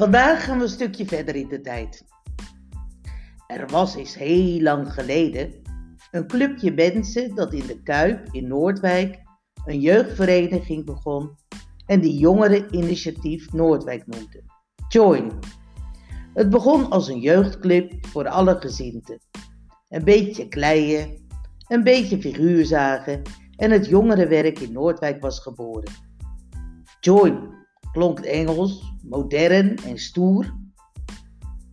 Vandaag gaan we een stukje verder in de tijd. Er was eens heel lang geleden een clubje mensen dat in de Kuip in Noordwijk een jeugdvereniging begon en die Jongereninitiatief Noordwijk noemde. Join. Het begon als een jeugdclub voor alle gezinten. Een beetje kleien, een beetje figuurzagen en het jongerenwerk in Noordwijk was geboren. Join klonk Engels, modern en stoer.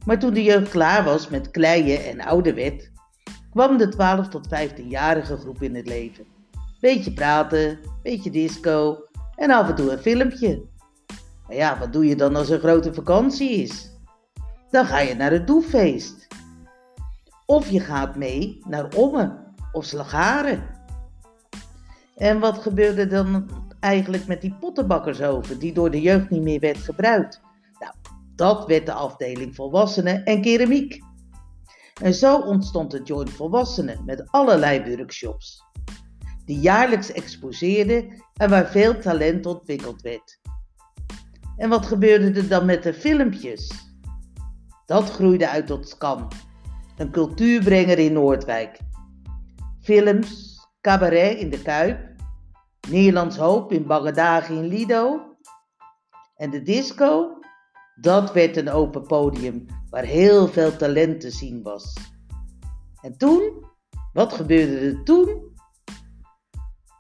Maar toen de jeugd klaar was met kleien en ouderwet, kwam de 12 tot 15-jarige groep in het leven. Beetje praten, beetje disco en af en toe een filmpje. Maar ja, wat doe je dan als er grote vakantie is? Dan ga je naar het doeffeest. Of je gaat mee naar Ommen of Slagaren. En wat gebeurde dan eigenlijk met die pottenbakkersoven die door de jeugd niet meer werd gebruikt? Nou, dat werd de afdeling volwassenen en keramiek. En zo ontstond de Joint Volwassenen met allerlei workshops, die jaarlijks exposeerden en waar veel talent ontwikkeld werd. En wat gebeurde er dan met de filmpjes? Dat groeide uit tot SCAN, een cultuurbrenger in Noordwijk. Films, cabaret in de Kuip, Nederlands Hoop in Bagadagi in Lido. En de disco, dat werd een open podium waar heel veel talent te zien was. En toen, wat gebeurde er toen?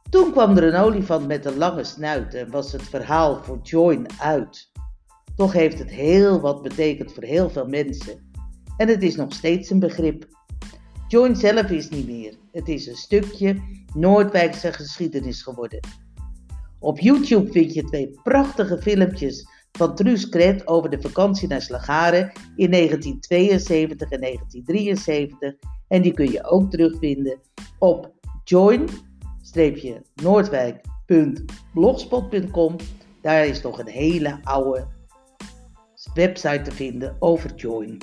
Toen kwam er een olifant met een lange snuit en was het verhaal voor Join uit. Toch heeft het heel wat betekend voor heel veel mensen. En het is nog steeds een begrip. Join zelf is niet meer. Het is een stukje Noordwijkse geschiedenis geworden. Op YouTube vind je twee prachtige filmpjes van Truus Kret over de vakantie naar Slagaren in 1972 en 1973. En die kun je ook terugvinden op join-noordwijk.blogspot.com. Daar is nog een hele oude website te vinden over Join.